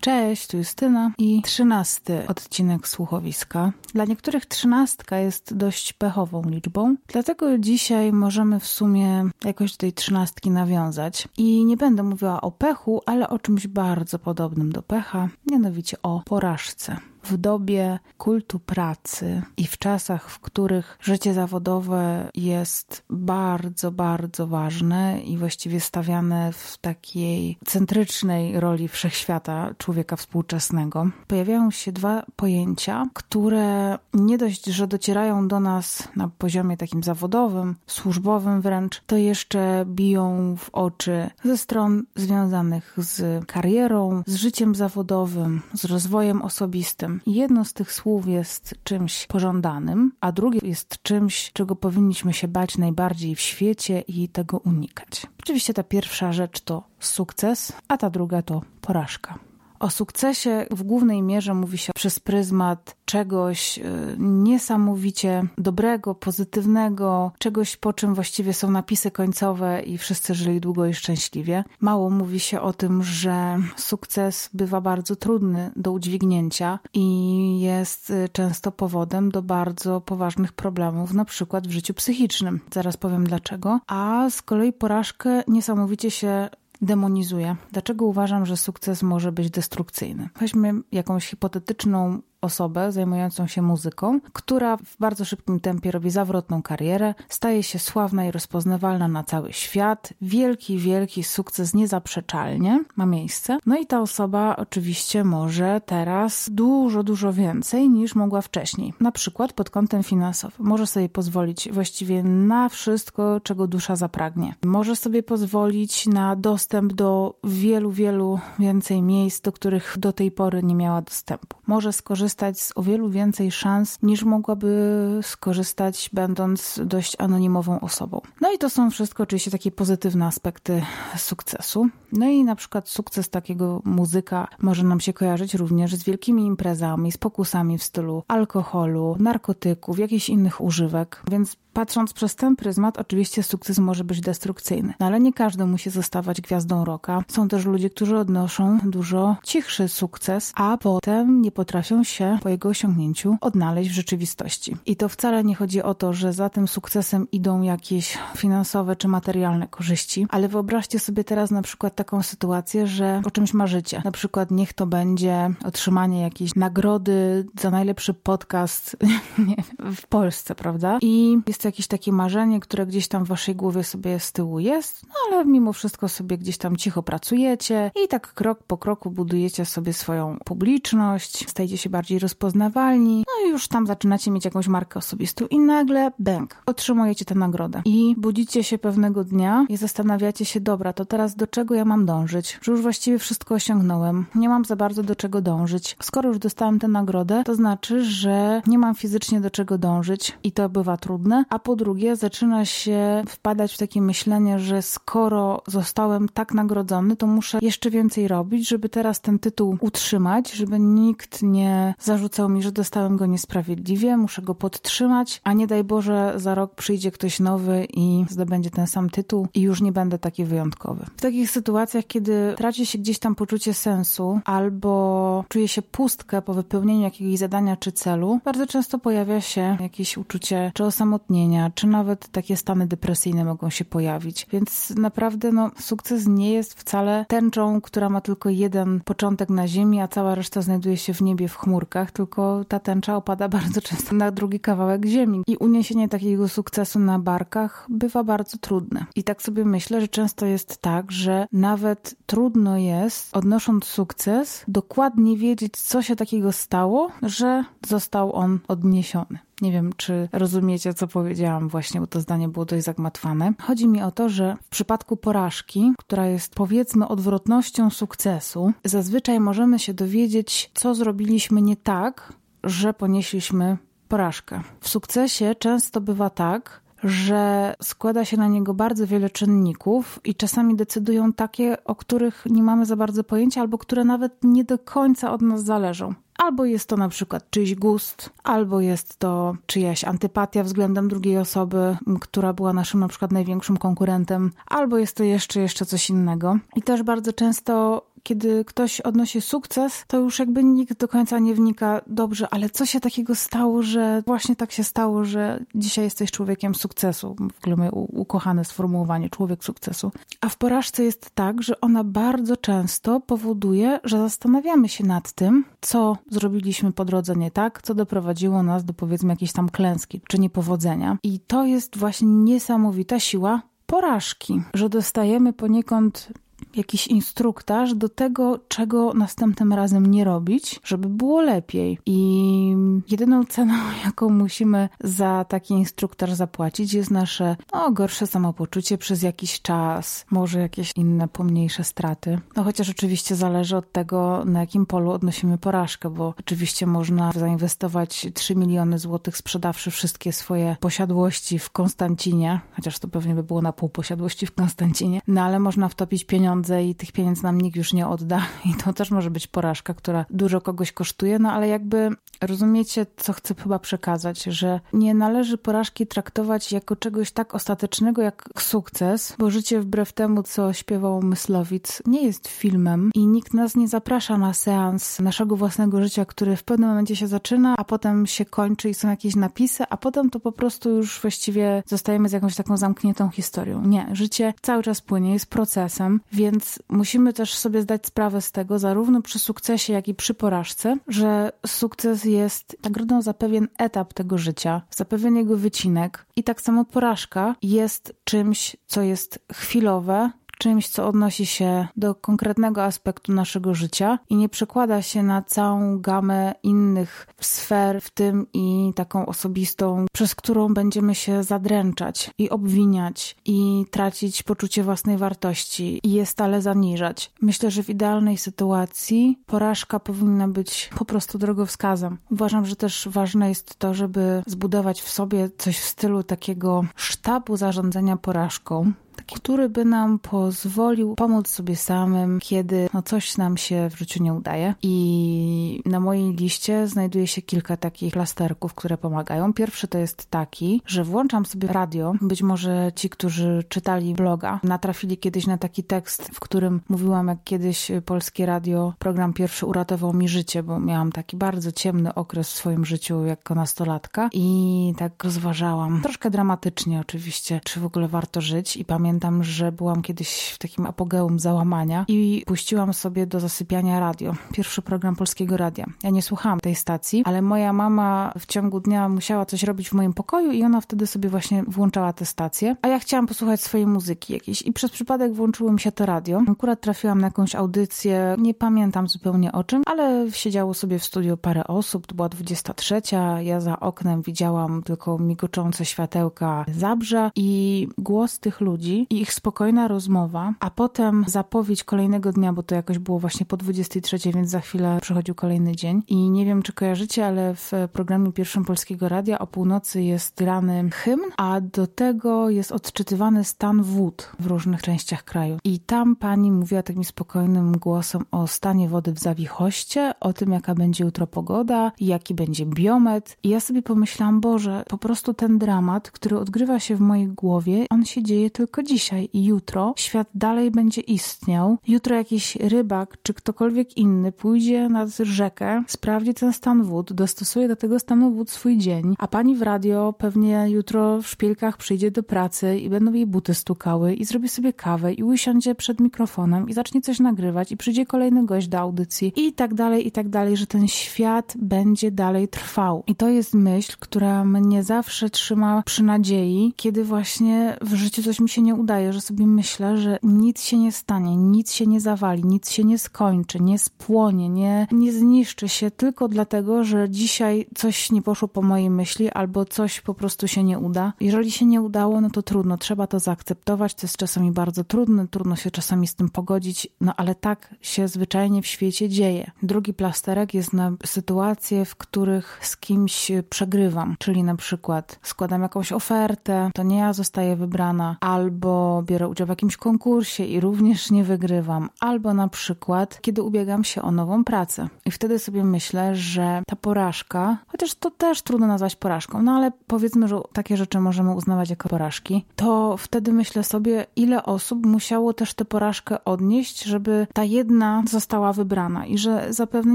Cześć, tu Justyna i trzynasty odcinek słuchowiska. Dla niektórych trzynastka jest dość pechową liczbą, dlatego dzisiaj możemy w sumie jakoś do tej trzynastki nawiązać. I nie będę mówiła o pechu, ale o czymś bardzo podobnym do pecha, mianowicie o porażce w dobie kultu pracy i w czasach, w których życie zawodowe jest bardzo, bardzo ważne i właściwie stawiane w takiej centrycznej roli wszechświata człowieka współczesnego, pojawiają się dwa pojęcia, które nie dość, że docierają do nas na poziomie takim zawodowym, służbowym wręcz, to jeszcze biją w oczy ze stron związanych z karierą, z życiem zawodowym, z rozwojem osobistym Jedno z tych słów jest czymś pożądanym, a drugie jest czymś, czego powinniśmy się bać najbardziej w świecie i tego unikać. Oczywiście ta pierwsza rzecz to sukces, a ta druga to porażka. O sukcesie w głównej mierze mówi się przez pryzmat czegoś y, niesamowicie dobrego, pozytywnego, czegoś po czym właściwie są napisy końcowe i wszyscy żyli długo i szczęśliwie. Mało mówi się o tym, że sukces bywa bardzo trudny do udźwignięcia i jest y, często powodem do bardzo poważnych problemów, na przykład w życiu psychicznym. Zaraz powiem dlaczego. A z kolei porażkę niesamowicie się demonizuje. Dlaczego uważam, że sukces może być destrukcyjny? Weźmy jakąś hipotetyczną osobę zajmującą się muzyką, która w bardzo szybkim tempie robi zawrotną karierę, staje się sławna i rozpoznawalna na cały świat. Wielki, wielki sukces niezaprzeczalnie ma miejsce. No i ta osoba oczywiście może teraz dużo, dużo więcej niż mogła wcześniej. Na przykład pod kątem finansowym. Może sobie pozwolić właściwie na wszystko, czego dusza zapragnie. Może sobie pozwolić na dostęp do wielu, wielu więcej miejsc, do których do tej pory nie miała dostępu. Może skorzystać skorzystać z o wielu więcej szans niż mogłaby skorzystać, będąc dość anonimową osobą. No i to są wszystko oczywiście takie pozytywne aspekty sukcesu. No i na przykład sukces takiego muzyka może nam się kojarzyć również z wielkimi imprezami, z pokusami w stylu alkoholu, narkotyków, jakichś innych używek, więc Patrząc przez ten pryzmat, oczywiście sukces może być destrukcyjny, no ale nie każdy musi zostawać gwiazdą roka. Są też ludzie, którzy odnoszą dużo cichszy sukces, a potem nie potrafią się po jego osiągnięciu odnaleźć w rzeczywistości. I to wcale nie chodzi o to, że za tym sukcesem idą jakieś finansowe czy materialne korzyści, ale wyobraźcie sobie teraz na przykład taką sytuację, że o czymś marzycie. Na przykład niech to będzie otrzymanie jakiejś nagrody za najlepszy podcast w Polsce, prawda? I jest jest jakieś takie marzenie, które gdzieś tam w waszej głowie sobie z tyłu jest, no ale mimo wszystko sobie gdzieś tam cicho pracujecie i tak krok po kroku budujecie sobie swoją publiczność, stajecie się bardziej rozpoznawalni, no i już tam zaczynacie mieć jakąś markę osobistą i nagle bęk, otrzymujecie tę nagrodę. I budzicie się pewnego dnia i zastanawiacie się, dobra, to teraz do czego ja mam dążyć? Że już właściwie wszystko osiągnąłem, nie mam za bardzo do czego dążyć. Skoro już dostałem tę nagrodę, to znaczy, że nie mam fizycznie do czego dążyć i to bywa trudne, a po drugie zaczyna się wpadać w takie myślenie, że skoro zostałem tak nagrodzony, to muszę jeszcze więcej robić, żeby teraz ten tytuł utrzymać, żeby nikt nie zarzucał mi, że dostałem go niesprawiedliwie, muszę go podtrzymać, a nie daj Boże za rok przyjdzie ktoś nowy i zdobędzie ten sam tytuł i już nie będę taki wyjątkowy. W takich sytuacjach, kiedy traci się gdzieś tam poczucie sensu albo czuje się pustkę po wypełnieniu jakiegoś zadania czy celu, bardzo często pojawia się jakieś uczucie czy osamotnienia, czy nawet takie stany depresyjne mogą się pojawić. Więc naprawdę no, sukces nie jest wcale tęczą, która ma tylko jeden początek na ziemi, a cała reszta znajduje się w niebie w chmurkach, tylko ta tęcza opada bardzo często na drugi kawałek ziemi. I uniesienie takiego sukcesu na barkach bywa bardzo trudne. I tak sobie myślę, że często jest tak, że nawet trudno jest, odnosząc sukces, dokładnie wiedzieć, co się takiego stało, że został on odniesiony. Nie wiem, czy rozumiecie, co powiedziałam właśnie, bo to zdanie było dość zagmatwane. Chodzi mi o to, że w przypadku porażki, która jest powiedzmy odwrotnością sukcesu, zazwyczaj możemy się dowiedzieć, co zrobiliśmy nie tak, że ponieśliśmy porażkę. W sukcesie często bywa tak, że składa się na niego bardzo wiele czynników i czasami decydują takie, o których nie mamy za bardzo pojęcia, albo które nawet nie do końca od nas zależą. Albo jest to na przykład czyjś gust, albo jest to czyjaś antypatia względem drugiej osoby, która była naszym na przykład największym konkurentem, albo jest to jeszcze, jeszcze coś innego. I też bardzo często kiedy ktoś odnosi sukces, to już jakby nikt do końca nie wnika dobrze, ale co się takiego stało, że właśnie tak się stało, że dzisiaj jesteś człowiekiem sukcesu. W ogóle moje ukochane sformułowanie, człowiek sukcesu. A w porażce jest tak, że ona bardzo często powoduje, że zastanawiamy się nad tym, co zrobiliśmy po drodze nie tak, co doprowadziło nas do powiedzmy jakiejś tam klęski czy niepowodzenia. I to jest właśnie niesamowita siła porażki, że dostajemy poniekąd jakiś instruktaż do tego, czego następnym razem nie robić, żeby było lepiej. I jedyną ceną, jaką musimy za taki instruktaż zapłacić, jest nasze o, gorsze samopoczucie przez jakiś czas, może jakieś inne pomniejsze straty. No chociaż oczywiście zależy od tego, na jakim polu odnosimy porażkę, bo oczywiście można zainwestować 3 miliony złotych sprzedawszy wszystkie swoje posiadłości w Konstancinie, chociaż to pewnie by było na pół posiadłości w Konstancinie, no ale można wtopić pieniądze pieniądze i tych pieniędzy nam nikt już nie odda. I to też może być porażka, która dużo kogoś kosztuje, no ale jakby rozumiecie, co chcę chyba przekazać, że nie należy porażki traktować jako czegoś tak ostatecznego jak sukces, bo życie wbrew temu, co śpiewał Myslowic, nie jest filmem i nikt nas nie zaprasza na seans naszego własnego życia, który w pewnym momencie się zaczyna, a potem się kończy i są jakieś napisy, a potem to po prostu już właściwie zostajemy z jakąś taką zamkniętą historią. Nie, życie cały czas płynie, jest procesem, więc musimy też sobie zdać sprawę z tego, zarówno przy sukcesie, jak i przy porażce, że sukces jest nagrodą za pewien etap tego życia, za pewien jego wycinek. I tak samo porażka jest czymś, co jest chwilowe, czymś, co odnosi się do konkretnego aspektu naszego życia i nie przekłada się na całą gamę innych sfer, w tym i taką osobistą, przez którą będziemy się zadręczać i obwiniać i tracić poczucie własnej wartości i je stale zaniżać. Myślę, że w idealnej sytuacji porażka powinna być po prostu drogowskazem. Uważam, że też ważne jest to, żeby zbudować w sobie coś w stylu takiego sztabu zarządzania porażką, który by nam pozwolił pomóc sobie samym, kiedy no coś nam się w życiu nie udaje. I na mojej liście znajduje się kilka takich plasterków, które pomagają. Pierwszy to jest taki, że włączam sobie radio. Być może ci, którzy czytali bloga, natrafili kiedyś na taki tekst, w którym mówiłam, jak kiedyś polskie radio, program pierwszy uratował mi życie, bo miałam taki bardzo ciemny okres w swoim życiu jako nastolatka i tak rozważałam, troszkę dramatycznie oczywiście, czy w ogóle warto żyć i pamiętam, pamiętam, że byłam kiedyś w takim apogeum załamania i puściłam sobie do zasypiania radio. Pierwszy program polskiego radia. Ja nie słuchałam tej stacji, ale moja mama w ciągu dnia musiała coś robić w moim pokoju i ona wtedy sobie właśnie włączała tę stację. A ja chciałam posłuchać swojej muzyki jakiejś i przez przypadek włączyło mi się to radio. Akurat trafiłam na jakąś audycję, nie pamiętam zupełnie o czym, ale siedziało sobie w studiu parę osób, to była 23. Ja za oknem widziałam tylko migoczące światełka Zabrza i głos tych ludzi i ich spokojna rozmowa, a potem zapowiedź kolejnego dnia, bo to jakoś było właśnie po 23, więc za chwilę przychodził kolejny dzień. I nie wiem, czy kojarzycie, ale w programie pierwszym Polskiego Radia o północy jest grany hymn, a do tego jest odczytywany stan wód w różnych częściach kraju. I tam pani mówiła takim spokojnym głosem o stanie wody w Zawichoście, o tym, jaka będzie jutro pogoda, jaki będzie biometr. I ja sobie pomyślałam, Boże, po prostu ten dramat, który odgrywa się w mojej głowie, on się dzieje tylko dzisiaj dzisiaj i jutro świat dalej będzie istniał. Jutro jakiś rybak czy ktokolwiek inny pójdzie nad rzekę, sprawdzi ten stan wód, dostosuje do tego stanu wód swój dzień, a pani w radio pewnie jutro w szpilkach przyjdzie do pracy i będą jej buty stukały i zrobi sobie kawę i usiądzie przed mikrofonem i zacznie coś nagrywać i przyjdzie kolejny gość do audycji i tak dalej, i tak dalej, że ten świat będzie dalej trwał. I to jest myśl, która mnie zawsze trzyma przy nadziei, kiedy właśnie w życiu coś mi się nie udaje że sobie myślę, że nic się nie stanie, nic się nie zawali, nic się nie skończy, nie spłonie, nie, nie zniszczy się tylko dlatego, że dzisiaj coś nie poszło po mojej myśli albo coś po prostu się nie uda. Jeżeli się nie udało, no to trudno, trzeba to zaakceptować. To jest czasami bardzo trudne, trudno się czasami z tym pogodzić, no ale tak się zwyczajnie w świecie dzieje. Drugi plasterek jest na sytuacje, w których z kimś przegrywam, czyli na przykład składam jakąś ofertę, to nie ja zostaję wybrana, albo albo biorę udział w jakimś konkursie i również nie wygrywam, albo na przykład, kiedy ubiegam się o nową pracę. I wtedy sobie myślę, że ta porażka, chociaż to też trudno nazwać porażką, no ale powiedzmy, że takie rzeczy możemy uznawać jako porażki, to wtedy myślę sobie, ile osób musiało też tę porażkę odnieść, żeby ta jedna została wybrana i że zapewne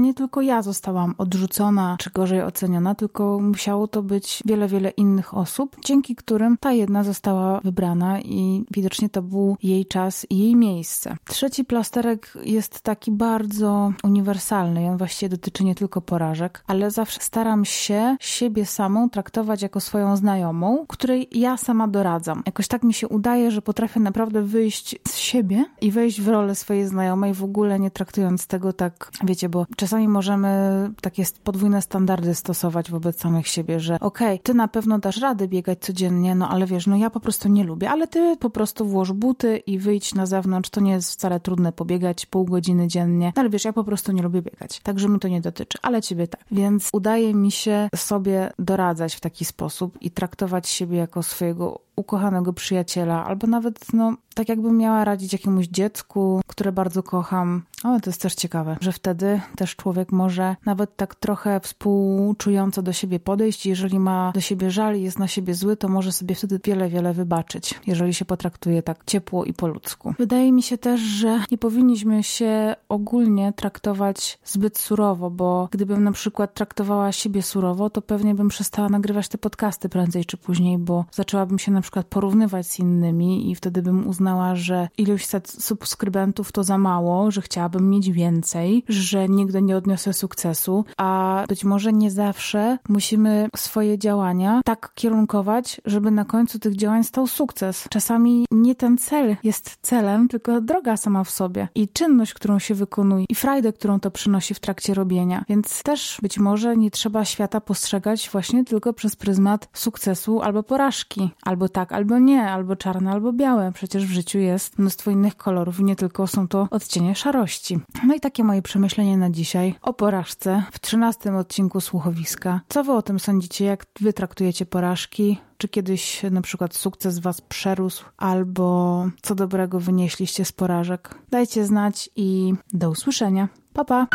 nie tylko ja zostałam odrzucona czy gorzej oceniona, tylko musiało to być wiele, wiele innych osób, dzięki którym ta jedna została wybrana i widocznie to był jej czas i jej miejsce. Trzeci plasterek jest taki bardzo uniwersalny on właściwie dotyczy nie tylko porażek, ale zawsze staram się siebie samą traktować jako swoją znajomą, której ja sama doradzam. Jakoś tak mi się udaje, że potrafię naprawdę wyjść z siebie i wejść w rolę swojej znajomej, w ogóle nie traktując tego tak, wiecie, bo czasami możemy takie podwójne standardy stosować wobec samych siebie, że okej, okay, ty na pewno dasz radę biegać codziennie, no ale wiesz, no ja po prostu nie lubię, ale ty po prostu włóż buty i wyjdź na zewnątrz, to nie jest wcale trudne pobiegać pół godziny dziennie, no ale wiesz, ja po prostu nie lubię biegać, także mi to nie dotyczy, ale ciebie tak. Więc udaje mi się sobie doradzać w taki sposób i traktować siebie jako swojego ukochanego przyjaciela, albo nawet, no, tak jakbym miała radzić jakiemuś dziecku, które bardzo kocham. O, to jest też ciekawe, że wtedy też człowiek może nawet tak trochę współczująco do siebie podejść. Jeżeli ma do siebie żal i jest na siebie zły, to może sobie wtedy wiele, wiele wybaczyć, jeżeli się potraktuje tak ciepło i po ludzku. Wydaje mi się też, że nie powinniśmy się ogólnie traktować zbyt surowo, bo gdybym na przykład traktowała siebie surowo, to pewnie bym przestała nagrywać te podcasty prędzej czy później, bo zaczęłabym się na przykład porównywać z innymi i wtedy bym uznała, że ilość subskrybentów to za mało, że chciałabym mieć więcej, że nigdy nie odniosę sukcesu, a być może nie zawsze musimy swoje działania tak kierunkować, żeby na końcu tych działań stał sukces. Czasami nie ten cel jest celem, tylko droga sama w sobie i czynność, którą się wykonuje i frajdę, którą to przynosi w trakcie robienia. Więc też być może nie trzeba świata postrzegać właśnie tylko przez pryzmat sukcesu albo porażki, albo tak, albo nie, albo czarne, albo białe. Przecież w życiu jest mnóstwo innych kolorów nie tylko są to odcienie szarości. No i takie moje przemyślenie na dzisiaj o porażce w trzynastym odcinku Słuchowiska. Co wy o tym sądzicie? Jak wy traktujecie porażki? Czy kiedyś na przykład sukces was przerósł, albo co dobrego wynieśliście z porażek? Dajcie znać i do usłyszenia. Pa pa!